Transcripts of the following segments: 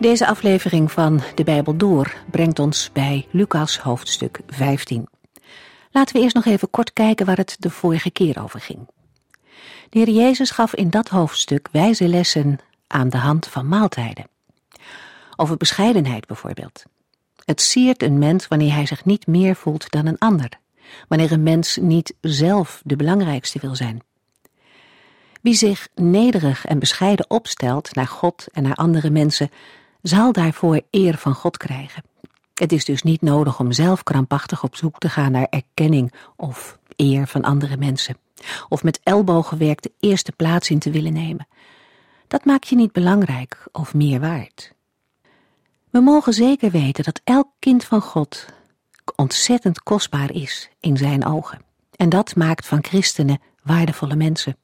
Deze aflevering van De Bijbel Door brengt ons bij Lucas hoofdstuk 15. Laten we eerst nog even kort kijken waar het de vorige keer over ging. De Heer Jezus gaf in dat hoofdstuk wijze lessen aan de hand van maaltijden. Over bescheidenheid bijvoorbeeld. Het siert een mens wanneer hij zich niet meer voelt dan een ander, wanneer een mens niet zelf de belangrijkste wil zijn. Wie zich nederig en bescheiden opstelt naar God en naar andere mensen, zal daarvoor eer van God krijgen. Het is dus niet nodig om zelf krampachtig op zoek te gaan naar erkenning of eer van andere mensen, of met ellebogenwerk de eerste plaats in te willen nemen. Dat maakt je niet belangrijk of meer waard. We mogen zeker weten dat elk kind van God ontzettend kostbaar is in zijn ogen. En dat maakt van christenen waardevolle mensen.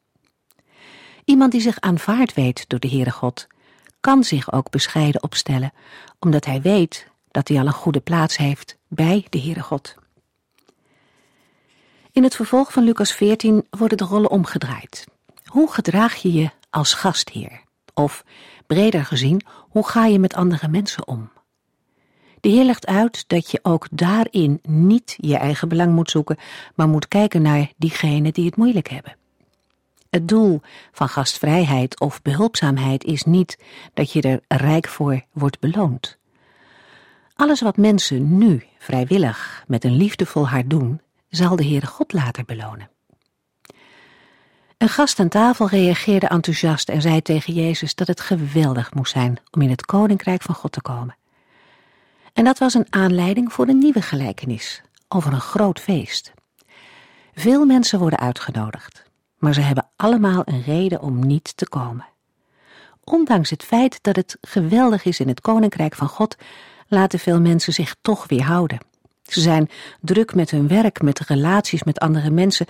Iemand die zich aanvaard weet door de Heere God, kan zich ook bescheiden opstellen, omdat hij weet dat hij al een goede plaats heeft bij de Heere God. In het vervolg van Lucas 14 worden de rollen omgedraaid. Hoe gedraag je je als gastheer? Of, breder gezien, hoe ga je met andere mensen om? De Heer legt uit dat je ook daarin niet je eigen belang moet zoeken, maar moet kijken naar diegenen die het moeilijk hebben. Het doel van gastvrijheid of behulpzaamheid is niet dat je er rijk voor wordt beloond. Alles wat mensen nu vrijwillig met een liefdevol hart doen, zal de Heere God later belonen. Een gast aan tafel reageerde enthousiast en zei tegen Jezus dat het geweldig moest zijn om in het koninkrijk van God te komen. En dat was een aanleiding voor een nieuwe gelijkenis over een groot feest. Veel mensen worden uitgenodigd maar ze hebben allemaal een reden om niet te komen. Ondanks het feit dat het geweldig is in het koninkrijk van God, laten veel mensen zich toch weerhouden. Ze zijn druk met hun werk, met relaties met andere mensen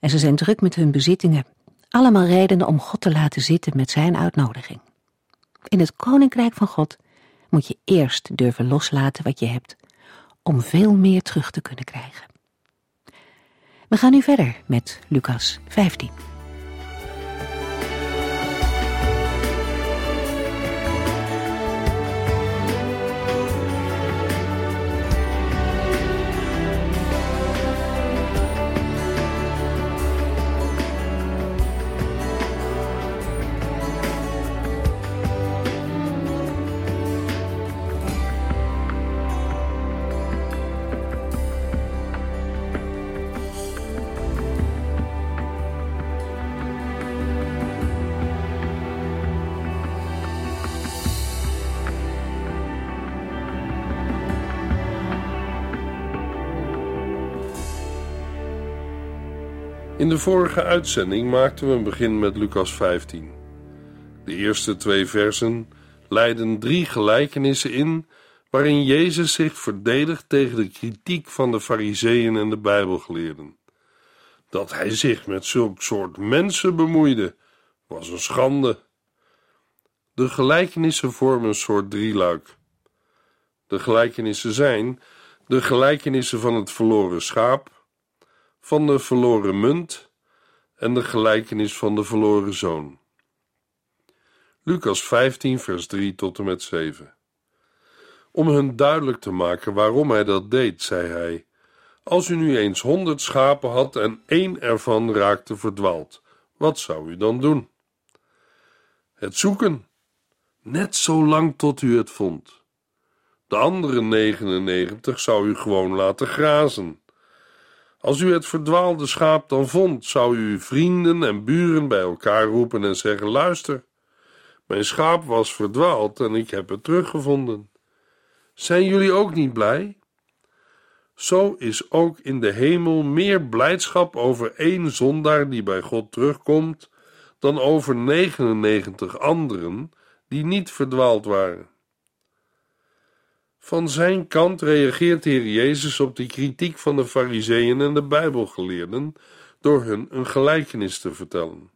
en ze zijn druk met hun bezittingen. Allemaal redenen om God te laten zitten met zijn uitnodiging. In het koninkrijk van God moet je eerst durven loslaten wat je hebt, om veel meer terug te kunnen krijgen. We gaan nu verder met Lucas 15. In de vorige uitzending maakten we een begin met Lucas 15. De eerste twee versen leiden drie gelijkenissen in waarin Jezus zich verdedigt tegen de kritiek van de Fariseeën en de Bijbelgeleerden. Dat hij zich met zulk soort mensen bemoeide, was een schande. De gelijkenissen vormen een soort drieluik. De gelijkenissen zijn de gelijkenissen van het verloren schaap, van de verloren munt en de gelijkenis van de verloren zoon. Lucas 15, vers 3 tot en met 7. Om hun duidelijk te maken waarom hij dat deed, zei hij: Als u nu eens honderd schapen had en één ervan raakte verdwaald, wat zou u dan doen? Het zoeken, net zo lang tot u het vond. De andere 99 zou u gewoon laten grazen als u het verdwaalde schaap dan vond, zou u vrienden en buren bij elkaar roepen en zeggen: Luister, mijn schaap was verdwaald en ik heb het teruggevonden. Zijn jullie ook niet blij? Zo is ook in de hemel meer blijdschap over één zondaar die bij God terugkomt, dan over 99 anderen die niet verdwaald waren. Van zijn kant reageert de Heer Jezus op de kritiek van de Fariseeën en de Bijbelgeleerden door hun een gelijkenis te vertellen.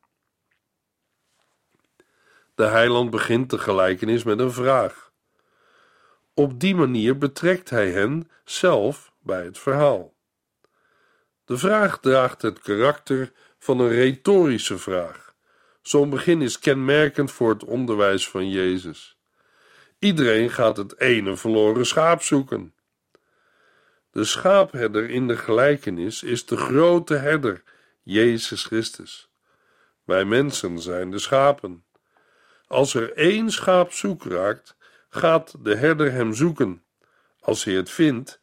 De heiland begint de gelijkenis met een vraag. Op die manier betrekt hij hen zelf bij het verhaal. De vraag draagt het karakter van een retorische vraag. Zo'n begin is kenmerkend voor het onderwijs van Jezus. Iedereen gaat het ene verloren schaap zoeken. De schaapherder in de gelijkenis is de grote herder, Jezus Christus. Wij mensen zijn de schapen. Als er één schaap zoek raakt, gaat de herder hem zoeken. Als hij het vindt,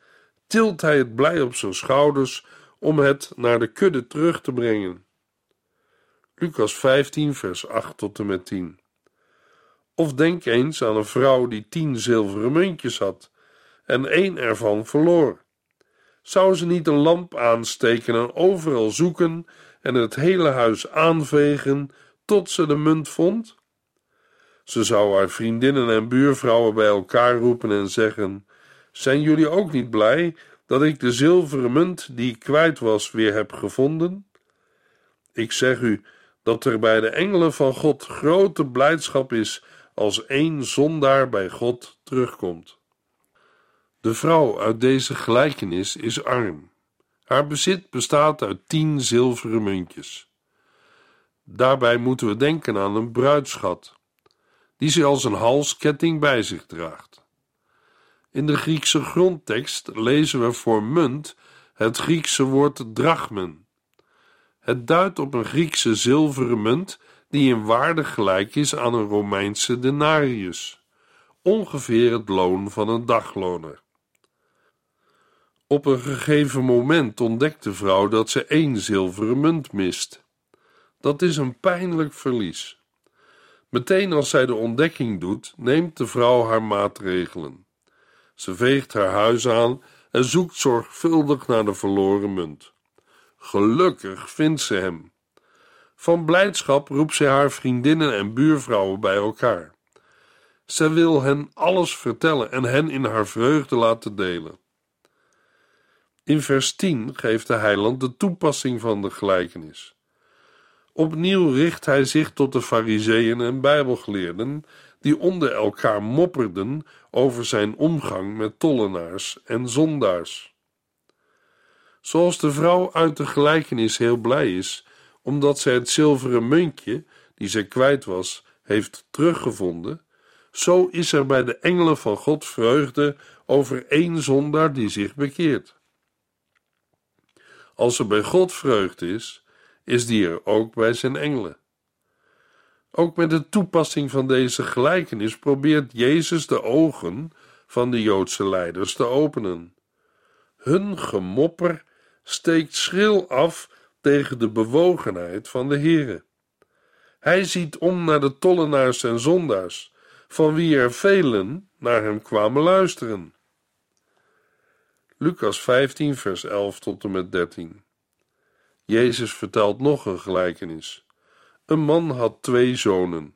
tilt hij het blij op zijn schouders om het naar de kudde terug te brengen. Lucas 15, vers 8 tot en met 10. Of denk eens aan een vrouw die tien zilveren muntjes had en één ervan verloor. Zou ze niet een lamp aansteken en overal zoeken en het hele huis aanvegen tot ze de munt vond? Ze zou haar vriendinnen en buurvrouwen bij elkaar roepen en zeggen: Zijn jullie ook niet blij dat ik de zilveren munt die ik kwijt was weer heb gevonden? Ik zeg u dat er bij de engelen van God grote blijdschap is als één zondaar bij God terugkomt. De vrouw uit deze gelijkenis is arm. Haar bezit bestaat uit tien zilveren muntjes. Daarbij moeten we denken aan een bruidschat, die ze als een halsketting bij zich draagt. In de Griekse grondtekst lezen we voor munt het Griekse woord drachmen. Het duidt op een Griekse zilveren munt die in waarde gelijk is aan een Romeinse denarius, ongeveer het loon van een dagloner. Op een gegeven moment ontdekt de vrouw dat ze één zilveren munt mist. Dat is een pijnlijk verlies. Meteen als zij de ontdekking doet, neemt de vrouw haar maatregelen. Ze veegt haar huis aan en zoekt zorgvuldig naar de verloren munt. Gelukkig vindt ze hem. Van blijdschap roept zij haar vriendinnen en buurvrouwen bij elkaar. Zij wil hen alles vertellen en hen in haar vreugde laten delen. In vers 10 geeft de heiland de toepassing van de gelijkenis. Opnieuw richt hij zich tot de fariseeën en bijbelgeleerden die onder elkaar mopperden over zijn omgang met tollenaars en zondaars. Zoals de vrouw uit de gelijkenis heel blij is omdat zij het zilveren muntje, die zij kwijt was, heeft teruggevonden, zo is er bij de engelen van God vreugde over één zondaar die zich bekeert. Als er bij God vreugde is, is die er ook bij zijn engelen. Ook met de toepassing van deze gelijkenis probeert Jezus de ogen van de Joodse leiders te openen. Hun gemopper steekt schril af tegen de bewogenheid van de Heere. Hij ziet om naar de tollenaars en zondaars, van wie er velen naar hem kwamen luisteren. Lucas 15, vers 11 tot en met 13. Jezus vertelt nog een gelijkenis. Een man had twee zonen.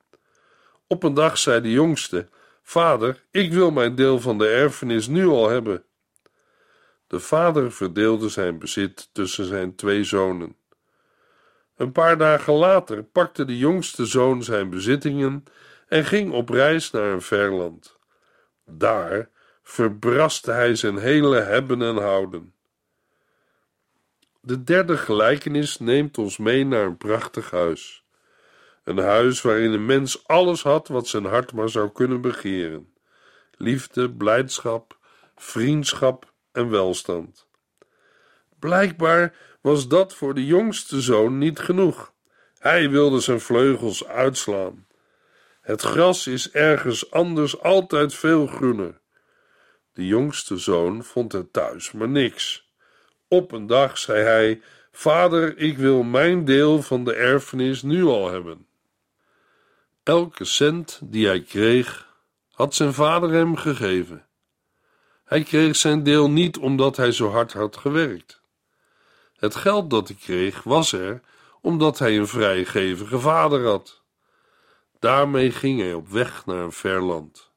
Op een dag zei de jongste: Vader, ik wil mijn deel van de erfenis nu al hebben. De vader verdeelde zijn bezit tussen zijn twee zonen. Een paar dagen later pakte de jongste zoon zijn bezittingen en ging op reis naar een ver land. Daar verbraste hij zijn hele hebben en houden. De derde gelijkenis neemt ons mee naar een prachtig huis. Een huis waarin een mens alles had wat zijn hart maar zou kunnen begeren: liefde, blijdschap, vriendschap en welstand. Blijkbaar was dat voor de jongste zoon niet genoeg. Hij wilde zijn vleugels uitslaan. Het gras is ergens anders altijd veel groener. De jongste zoon vond het thuis maar niks. Op een dag zei hij: Vader, ik wil mijn deel van de erfenis nu al hebben. Elke cent die hij kreeg, had zijn vader hem gegeven. Hij kreeg zijn deel niet omdat hij zo hard had gewerkt. Het geld dat hij kreeg was er omdat hij een vrijgevige vader had. Daarmee ging hij op weg naar een ver land.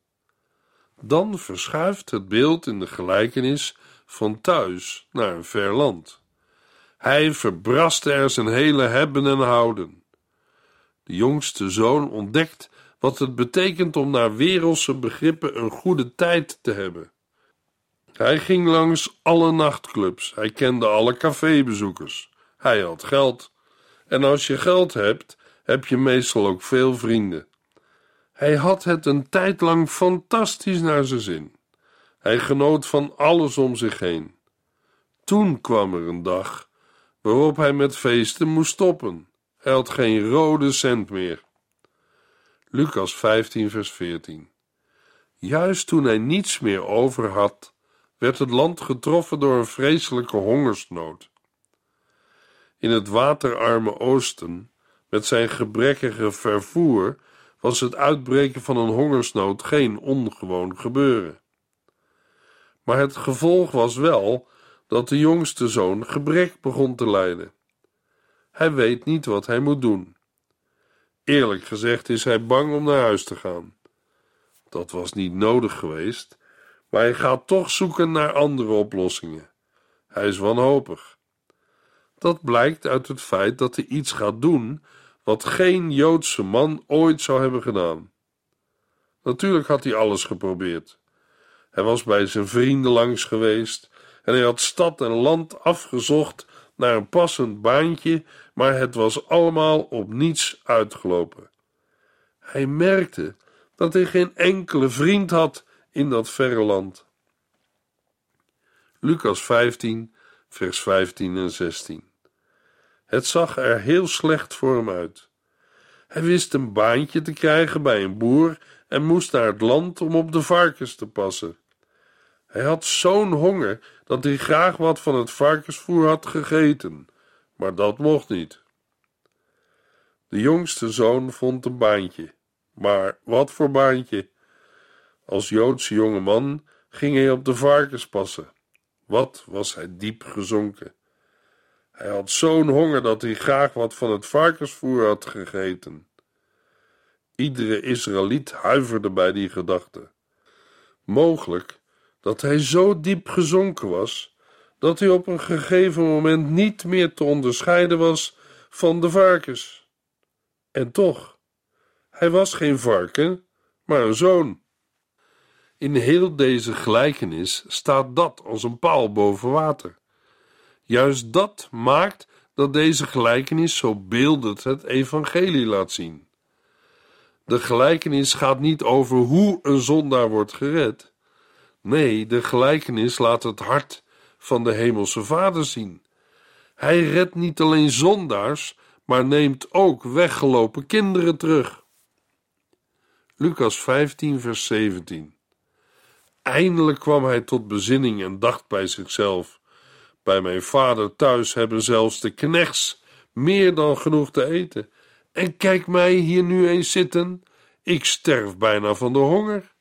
Dan verschuift het beeld in de gelijkenis van thuis naar een ver land. Hij verbraste er zijn hele hebben en houden. De jongste zoon ontdekt wat het betekent om naar wereldse begrippen een goede tijd te hebben. Hij ging langs alle nachtclubs, hij kende alle cafébezoekers. Hij had geld. En als je geld hebt, heb je meestal ook veel vrienden. Hij had het een tijd lang fantastisch naar zijn zin. Hij genoot van alles om zich heen. Toen kwam er een dag waarop hij met feesten moest stoppen. Hij had geen rode cent meer. Lucas 15, vers 14. Juist toen hij niets meer over had, werd het land getroffen door een vreselijke hongersnood. In het waterarme oosten, met zijn gebrekkige vervoer, was het uitbreken van een hongersnood geen ongewoon gebeuren. Maar het gevolg was wel dat de jongste zoon gebrek begon te lijden. Hij weet niet wat hij moet doen. Eerlijk gezegd is hij bang om naar huis te gaan. Dat was niet nodig geweest, maar hij gaat toch zoeken naar andere oplossingen. Hij is wanhopig. Dat blijkt uit het feit dat hij iets gaat doen wat geen Joodse man ooit zou hebben gedaan. Natuurlijk had hij alles geprobeerd. Hij was bij zijn vrienden langs geweest en hij had stad en land afgezocht naar een passend baantje, maar het was allemaal op niets uitgelopen. Hij merkte dat hij geen enkele vriend had in dat verre land. Lucas 15, vers 15 en 16. Het zag er heel slecht voor hem uit. Hij wist een baantje te krijgen bij een boer en moest naar het land om op de varkens te passen. Hij had zo'n honger dat hij graag wat van het varkensvoer had gegeten, maar dat mocht niet. De jongste zoon vond een baantje, maar wat voor baantje? Als Joodse jonge man ging hij op de varkens passen. Wat was hij diep gezonken. Hij had zo'n honger dat hij graag wat van het varkensvoer had gegeten. Iedere Israëliet huiverde bij die gedachte. Mogelijk dat hij zo diep gezonken was dat hij op een gegeven moment niet meer te onderscheiden was van de varkens. En toch, hij was geen varken, maar een zoon. In heel deze gelijkenis staat dat als een paal boven water. Juist dat maakt dat deze gelijkenis zo beeldend het evangelie laat zien. De gelijkenis gaat niet over hoe een zondaar wordt gered. Nee, de gelijkenis laat het hart van de Hemelse Vader zien. Hij redt niet alleen zondaars, maar neemt ook weggelopen kinderen terug. Lucas 15, vers 17. Eindelijk kwam hij tot bezinning en dacht bij zichzelf: Bij mijn vader thuis hebben zelfs de knechts meer dan genoeg te eten. En kijk mij hier nu eens zitten, ik sterf bijna van de honger.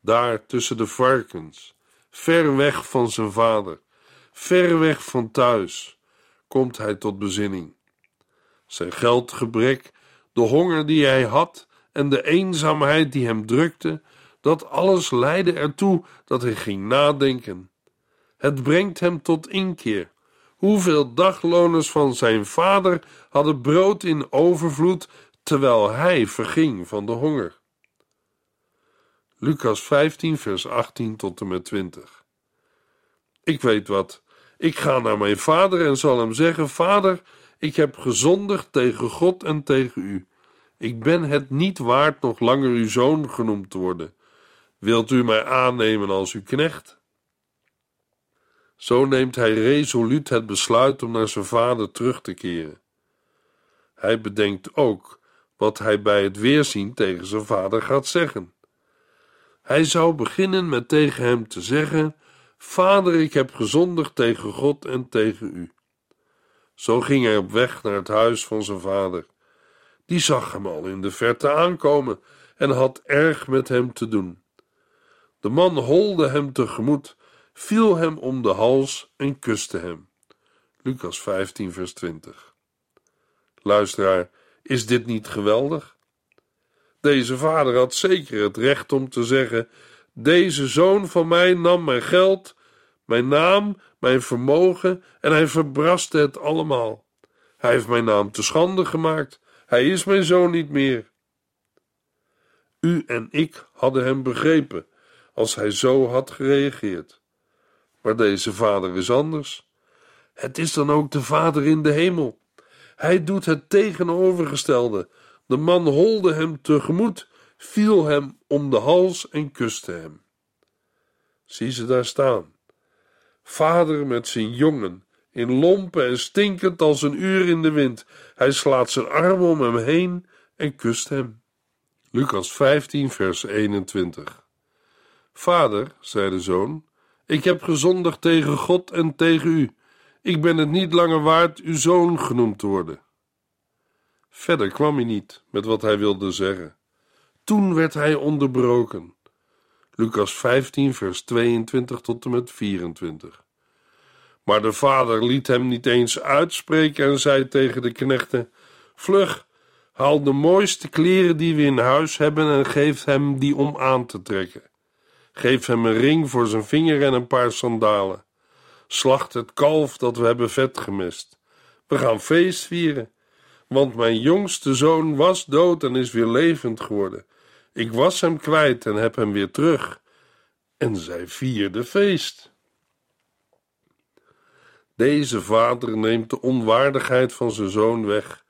Daar tussen de varkens, ver weg van zijn vader, ver weg van thuis, komt hij tot bezinning. Zijn geldgebrek, de honger die hij had en de eenzaamheid die hem drukte, dat alles leidde ertoe dat hij ging nadenken. Het brengt hem tot inkeer. Hoeveel dagloners van zijn vader hadden brood in overvloed, terwijl hij verging van de honger. Lucas 15, vers 18 tot en met 20. Ik weet wat. Ik ga naar mijn vader en zal hem zeggen: Vader, ik heb gezondigd tegen God en tegen u. Ik ben het niet waard nog langer uw zoon genoemd te worden. Wilt u mij aannemen als uw knecht? Zo neemt hij resoluut het besluit om naar zijn vader terug te keren. Hij bedenkt ook wat hij bij het weerzien tegen zijn vader gaat zeggen. Hij zou beginnen met tegen hem te zeggen: Vader, ik heb gezondigd tegen God en tegen u. Zo ging hij op weg naar het huis van zijn vader. Die zag hem al in de verte aankomen en had erg met hem te doen. De man holde hem tegemoet, viel hem om de hals en kuste hem. Lucas 15, vers 20. Luisteraar, is dit niet geweldig? Deze vader had zeker het recht om te zeggen: Deze zoon van mij nam mijn geld, mijn naam, mijn vermogen en hij verbraste het allemaal. Hij heeft mijn naam te schande gemaakt. Hij is mijn zoon niet meer. U en ik hadden hem begrepen als hij zo had gereageerd. Maar deze vader is anders. Het is dan ook de vader in de hemel. Hij doet het tegenovergestelde. De man holde hem tegemoet, viel hem om de hals en kuste hem. Zie ze daar staan. Vader met zijn jongen, in lompen en stinkend als een uur in de wind. Hij slaat zijn arm om hem heen en kust hem. Lucas 15, vers 21. Vader, zei de zoon, ik heb gezondigd tegen God en tegen u. Ik ben het niet langer waard uw zoon genoemd te worden. Verder kwam hij niet met wat hij wilde zeggen. Toen werd hij onderbroken. Lucas 15, vers 22 tot en met 24. Maar de vader liet hem niet eens uitspreken en zei tegen de knechten: Vlug, haal de mooiste kleren die we in huis hebben en geef hem die om aan te trekken. Geef hem een ring voor zijn vinger en een paar sandalen. Slacht het kalf dat we hebben vet gemest. We gaan feest vieren, want mijn jongste zoon was dood en is weer levend geworden. Ik was hem kwijt en heb hem weer terug. En zij vierde feest. Deze vader neemt de onwaardigheid van zijn zoon weg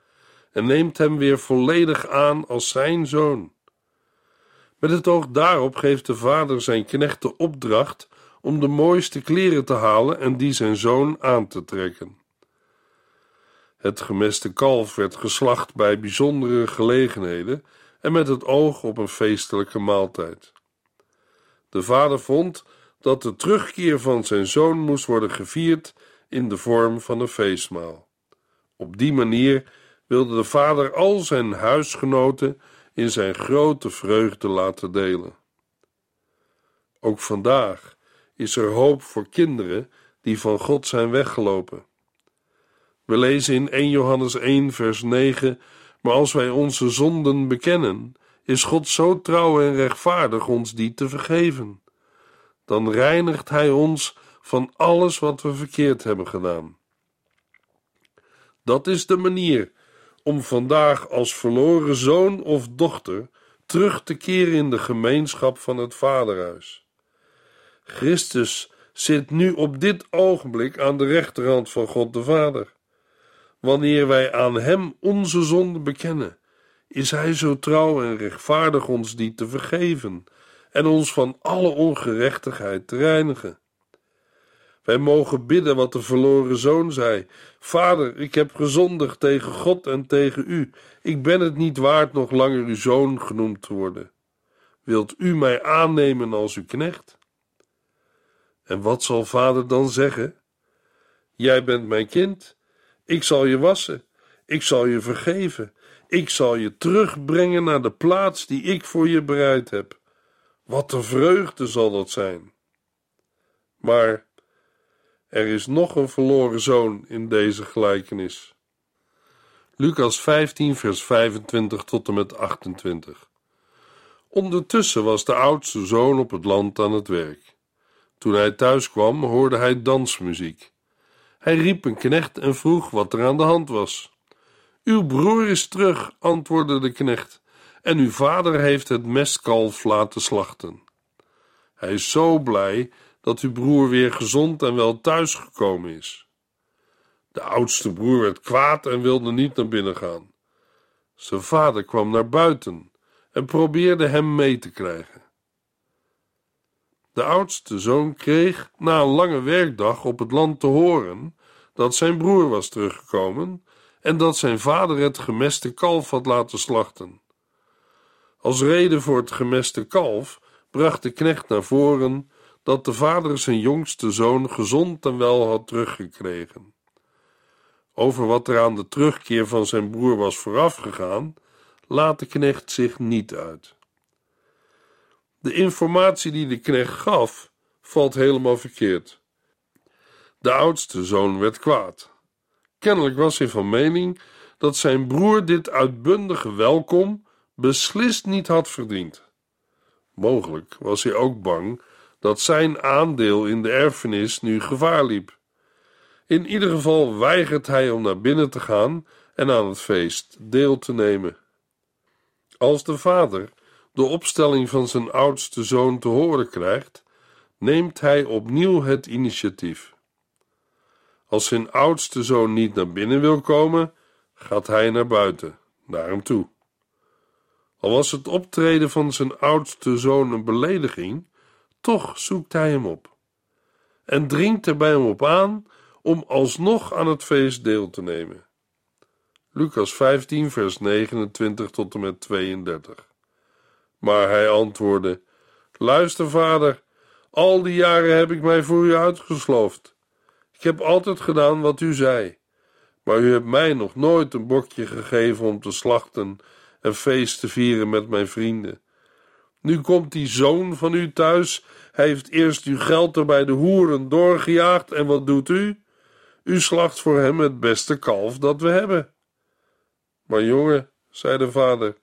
en neemt hem weer volledig aan als zijn zoon. Met het oog daarop geeft de vader zijn knecht de opdracht om de mooiste kleren te halen en die zijn zoon aan te trekken. Het gemeste kalf werd geslacht bij bijzondere gelegenheden en met het oog op een feestelijke maaltijd. De vader vond dat de terugkeer van zijn zoon moest worden gevierd in de vorm van een feestmaal. Op die manier wilde de vader al zijn huisgenoten in zijn grote vreugde laten delen. Ook vandaag is er hoop voor kinderen die van God zijn weggelopen. We lezen in 1 Johannes 1, vers 9: Maar als wij onze zonden bekennen, is God zo trouw en rechtvaardig ons die te vergeven. Dan reinigt Hij ons van alles wat we verkeerd hebben gedaan. Dat is de manier om vandaag als verloren zoon of dochter terug te keren in de gemeenschap van het Vaderhuis. Christus zit nu op dit ogenblik aan de rechterhand van God de Vader. Wanneer wij aan Hem onze zonde bekennen, is Hij zo trouw en rechtvaardig ons die te vergeven en ons van alle ongerechtigheid te reinigen. Wij mogen bidden wat de verloren zoon zei: Vader, ik heb gezondigd tegen God en tegen u. Ik ben het niet waard nog langer uw zoon genoemd te worden. Wilt u mij aannemen als uw knecht? En wat zal vader dan zeggen? Jij bent mijn kind. Ik zal je wassen. Ik zal je vergeven. Ik zal je terugbrengen naar de plaats die ik voor je bereid heb. Wat een vreugde zal dat zijn. Maar er is nog een verloren zoon in deze gelijkenis. Lucas 15, vers 25 tot en met 28. Ondertussen was de oudste zoon op het land aan het werk. Toen hij thuis kwam, hoorde hij dansmuziek. Hij riep een knecht en vroeg wat er aan de hand was. Uw broer is terug, antwoordde de knecht, en uw vader heeft het mestkalf laten slachten. Hij is zo blij dat uw broer weer gezond en wel thuisgekomen is. De oudste broer werd kwaad en wilde niet naar binnen gaan. Zijn vader kwam naar buiten en probeerde hem mee te krijgen. De oudste zoon kreeg na een lange werkdag op het land te horen dat zijn broer was teruggekomen en dat zijn vader het gemeste kalf had laten slachten. Als reden voor het gemeste kalf bracht de knecht naar voren dat de vader zijn jongste zoon gezond en wel had teruggekregen. Over wat er aan de terugkeer van zijn broer was voorafgegaan, laat de knecht zich niet uit. De informatie die de knecht gaf, valt helemaal verkeerd. De oudste zoon werd kwaad. Kennelijk was hij van mening dat zijn broer dit uitbundige welkom beslist niet had verdiend. Mogelijk was hij ook bang dat zijn aandeel in de erfenis nu gevaar liep. In ieder geval weigert hij om naar binnen te gaan en aan het feest deel te nemen. Als de vader de opstelling van zijn oudste zoon te horen krijgt, neemt hij opnieuw het initiatief. Als zijn oudste zoon niet naar binnen wil komen, gaat hij naar buiten, naar hem toe. Al was het optreden van zijn oudste zoon een belediging, toch zoekt hij hem op en dringt er bij hem op aan om alsnog aan het feest deel te nemen. Lucas 15, vers 29 tot en met 32. Maar hij antwoordde: Luister, vader, al die jaren heb ik mij voor u uitgesloofd. Ik heb altijd gedaan wat u zei, maar u hebt mij nog nooit een bokje gegeven om te slachten en feest te vieren met mijn vrienden. Nu komt die zoon van u thuis. Hij heeft eerst uw geld er bij de hoeren doorgejaagd. En wat doet u? U slacht voor hem het beste kalf dat we hebben. Maar jongen, zei de vader,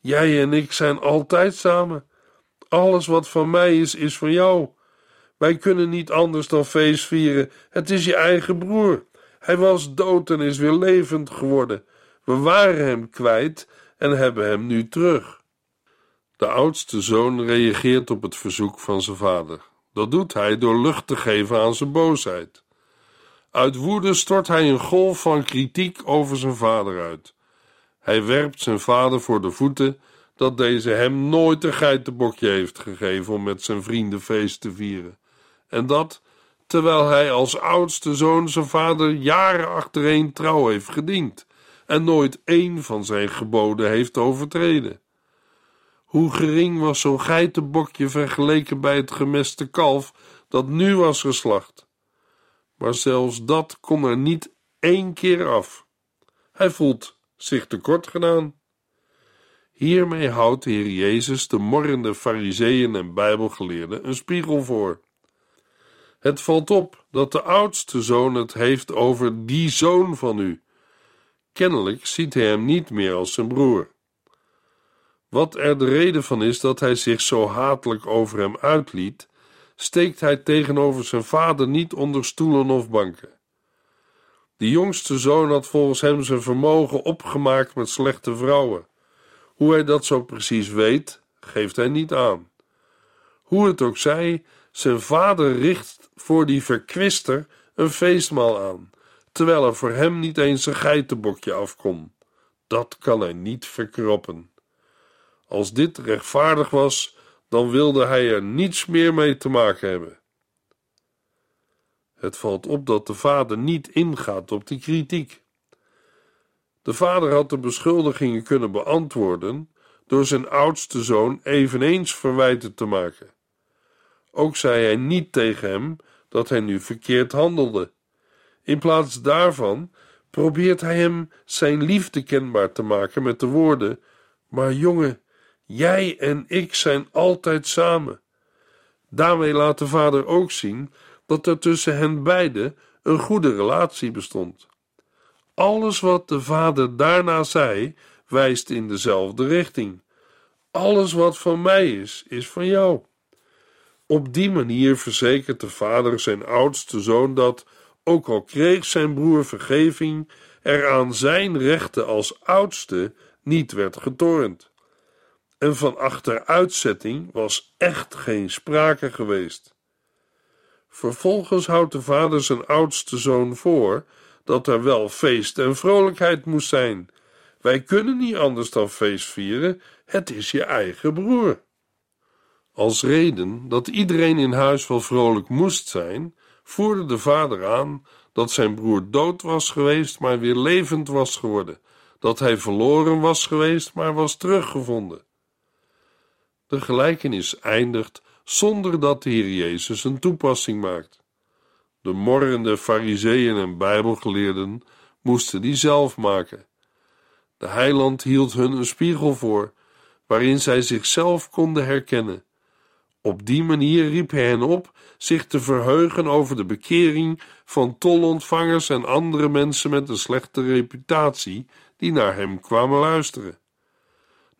jij en ik zijn altijd samen. Alles wat van mij is, is van jou. Wij kunnen niet anders dan feest vieren. Het is je eigen broer. Hij was dood en is weer levend geworden. We waren hem kwijt en hebben hem nu terug. De oudste zoon reageert op het verzoek van zijn vader. Dat doet hij door lucht te geven aan zijn boosheid. Uit woede stort hij een golf van kritiek over zijn vader uit. Hij werpt zijn vader voor de voeten dat deze hem nooit een geitenbokje heeft gegeven om met zijn vrienden feest te vieren. En dat terwijl hij als oudste zoon zijn vader jaren achtereen trouw heeft gediend en nooit één van zijn geboden heeft overtreden. Hoe gering was zo'n geitenbokje vergeleken bij het gemeste kalf dat nu was geslacht. Maar zelfs dat kon er niet één keer af. Hij voelt zich tekort gedaan. Hiermee houdt de Heer Jezus de morrende fariseeën en bijbelgeleerden een spiegel voor. Het valt op dat de oudste zoon het heeft over die zoon van u. Kennelijk ziet hij hem niet meer als zijn broer. Wat er de reden van is dat hij zich zo hatelijk over hem uitliet, steekt hij tegenover zijn vader niet onder stoelen of banken. De jongste zoon had volgens hem zijn vermogen opgemaakt met slechte vrouwen. Hoe hij dat zo precies weet, geeft hij niet aan. Hoe het ook zij, zijn vader richt voor die verkwister een feestmaal aan, terwijl er voor hem niet eens een geitenbokje afkom. Dat kan hij niet verkroppen. Als dit rechtvaardig was, dan wilde hij er niets meer mee te maken hebben. Het valt op dat de vader niet ingaat op die kritiek. De vader had de beschuldigingen kunnen beantwoorden door zijn oudste zoon eveneens verwijten te maken. Ook zei hij niet tegen hem dat hij nu verkeerd handelde. In plaats daarvan probeert hij hem zijn liefde kenbaar te maken met de woorden: Maar jongen, jij en ik zijn altijd samen. Daarmee laat de vader ook zien dat er tussen hen beiden een goede relatie bestond. Alles wat de vader daarna zei, wijst in dezelfde richting. Alles wat van mij is, is van jou. Op die manier verzekert de vader zijn oudste zoon dat, ook al kreeg zijn broer vergeving, er aan zijn rechten als oudste niet werd getornd. En van achteruitzetting was echt geen sprake geweest. Vervolgens houdt de vader zijn oudste zoon voor dat er wel feest en vrolijkheid moest zijn. Wij kunnen niet anders dan feest vieren, het is je eigen broer. Als reden dat iedereen in huis wel vrolijk moest zijn, voerde de vader aan dat zijn broer dood was geweest, maar weer levend was geworden, dat hij verloren was geweest, maar was teruggevonden. De gelijkenis eindigt zonder dat de Heer Jezus een toepassing maakt. De morrende fariseeën en bijbelgeleerden moesten die zelf maken. De heiland hield hun een spiegel voor, waarin zij zichzelf konden herkennen. Op die manier riep hij hen op zich te verheugen over de bekering van tolontvangers en andere mensen met een slechte reputatie die naar hem kwamen luisteren.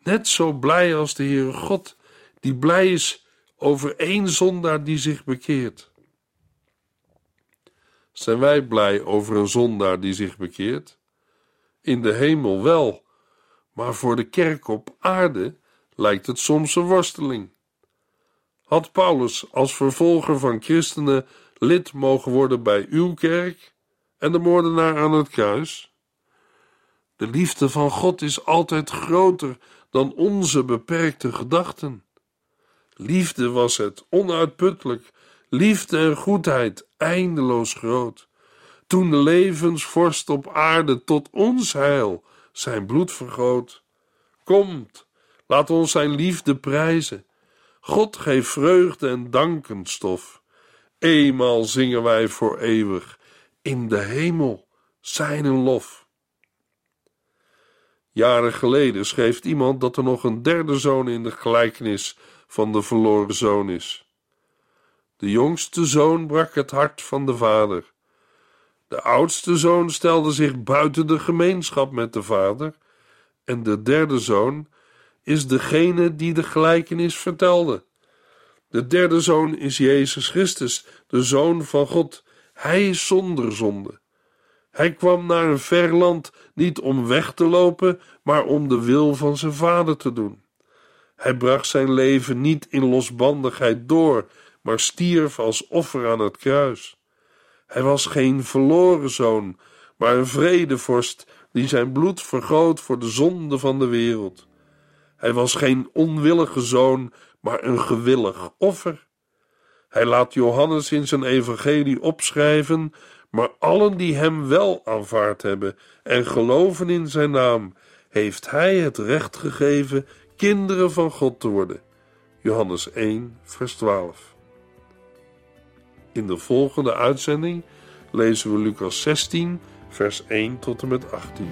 Net zo blij als de Heere God, die blij is over één zondaar die zich bekeert. Zijn wij blij over een zondaar die zich bekeert? In de hemel wel, maar voor de kerk op aarde lijkt het soms een worsteling. Had Paulus als vervolger van christenen lid mogen worden bij uw kerk en de moordenaar aan het kruis? De liefde van God is altijd groter dan onze beperkte gedachten. Liefde was het, onuitputtelijk, liefde en goedheid eindeloos groot. Toen de levensvorst op aarde tot ons heil zijn bloed vergoot. Komt, laat ons zijn liefde prijzen. God geeft vreugde en dankenstof. Eenmaal zingen wij voor eeuwig in de hemel zijn lof. Jaren geleden schreef iemand dat er nog een derde zoon in de gelijkenis van de verloren zoon is. De jongste zoon brak het hart van de vader. De oudste zoon stelde zich buiten de gemeenschap met de vader, en de derde zoon is degene die de gelijkenis vertelde. De derde zoon is Jezus Christus, de zoon van God. Hij is zonder zonde. Hij kwam naar een ver land niet om weg te lopen, maar om de wil van zijn vader te doen. Hij bracht zijn leven niet in losbandigheid door, maar stierf als offer aan het kruis. Hij was geen verloren zoon, maar een vredevorst die zijn bloed vergoot voor de zonde van de wereld. Hij was geen onwillige zoon, maar een gewillig offer. Hij laat Johannes in zijn evangelie opschrijven, maar allen die hem wel aanvaard hebben en geloven in zijn naam, heeft hij het recht gegeven kinderen van God te worden. Johannes 1, vers 12. In de volgende uitzending lezen we Lucas 16, vers 1 tot en met 18.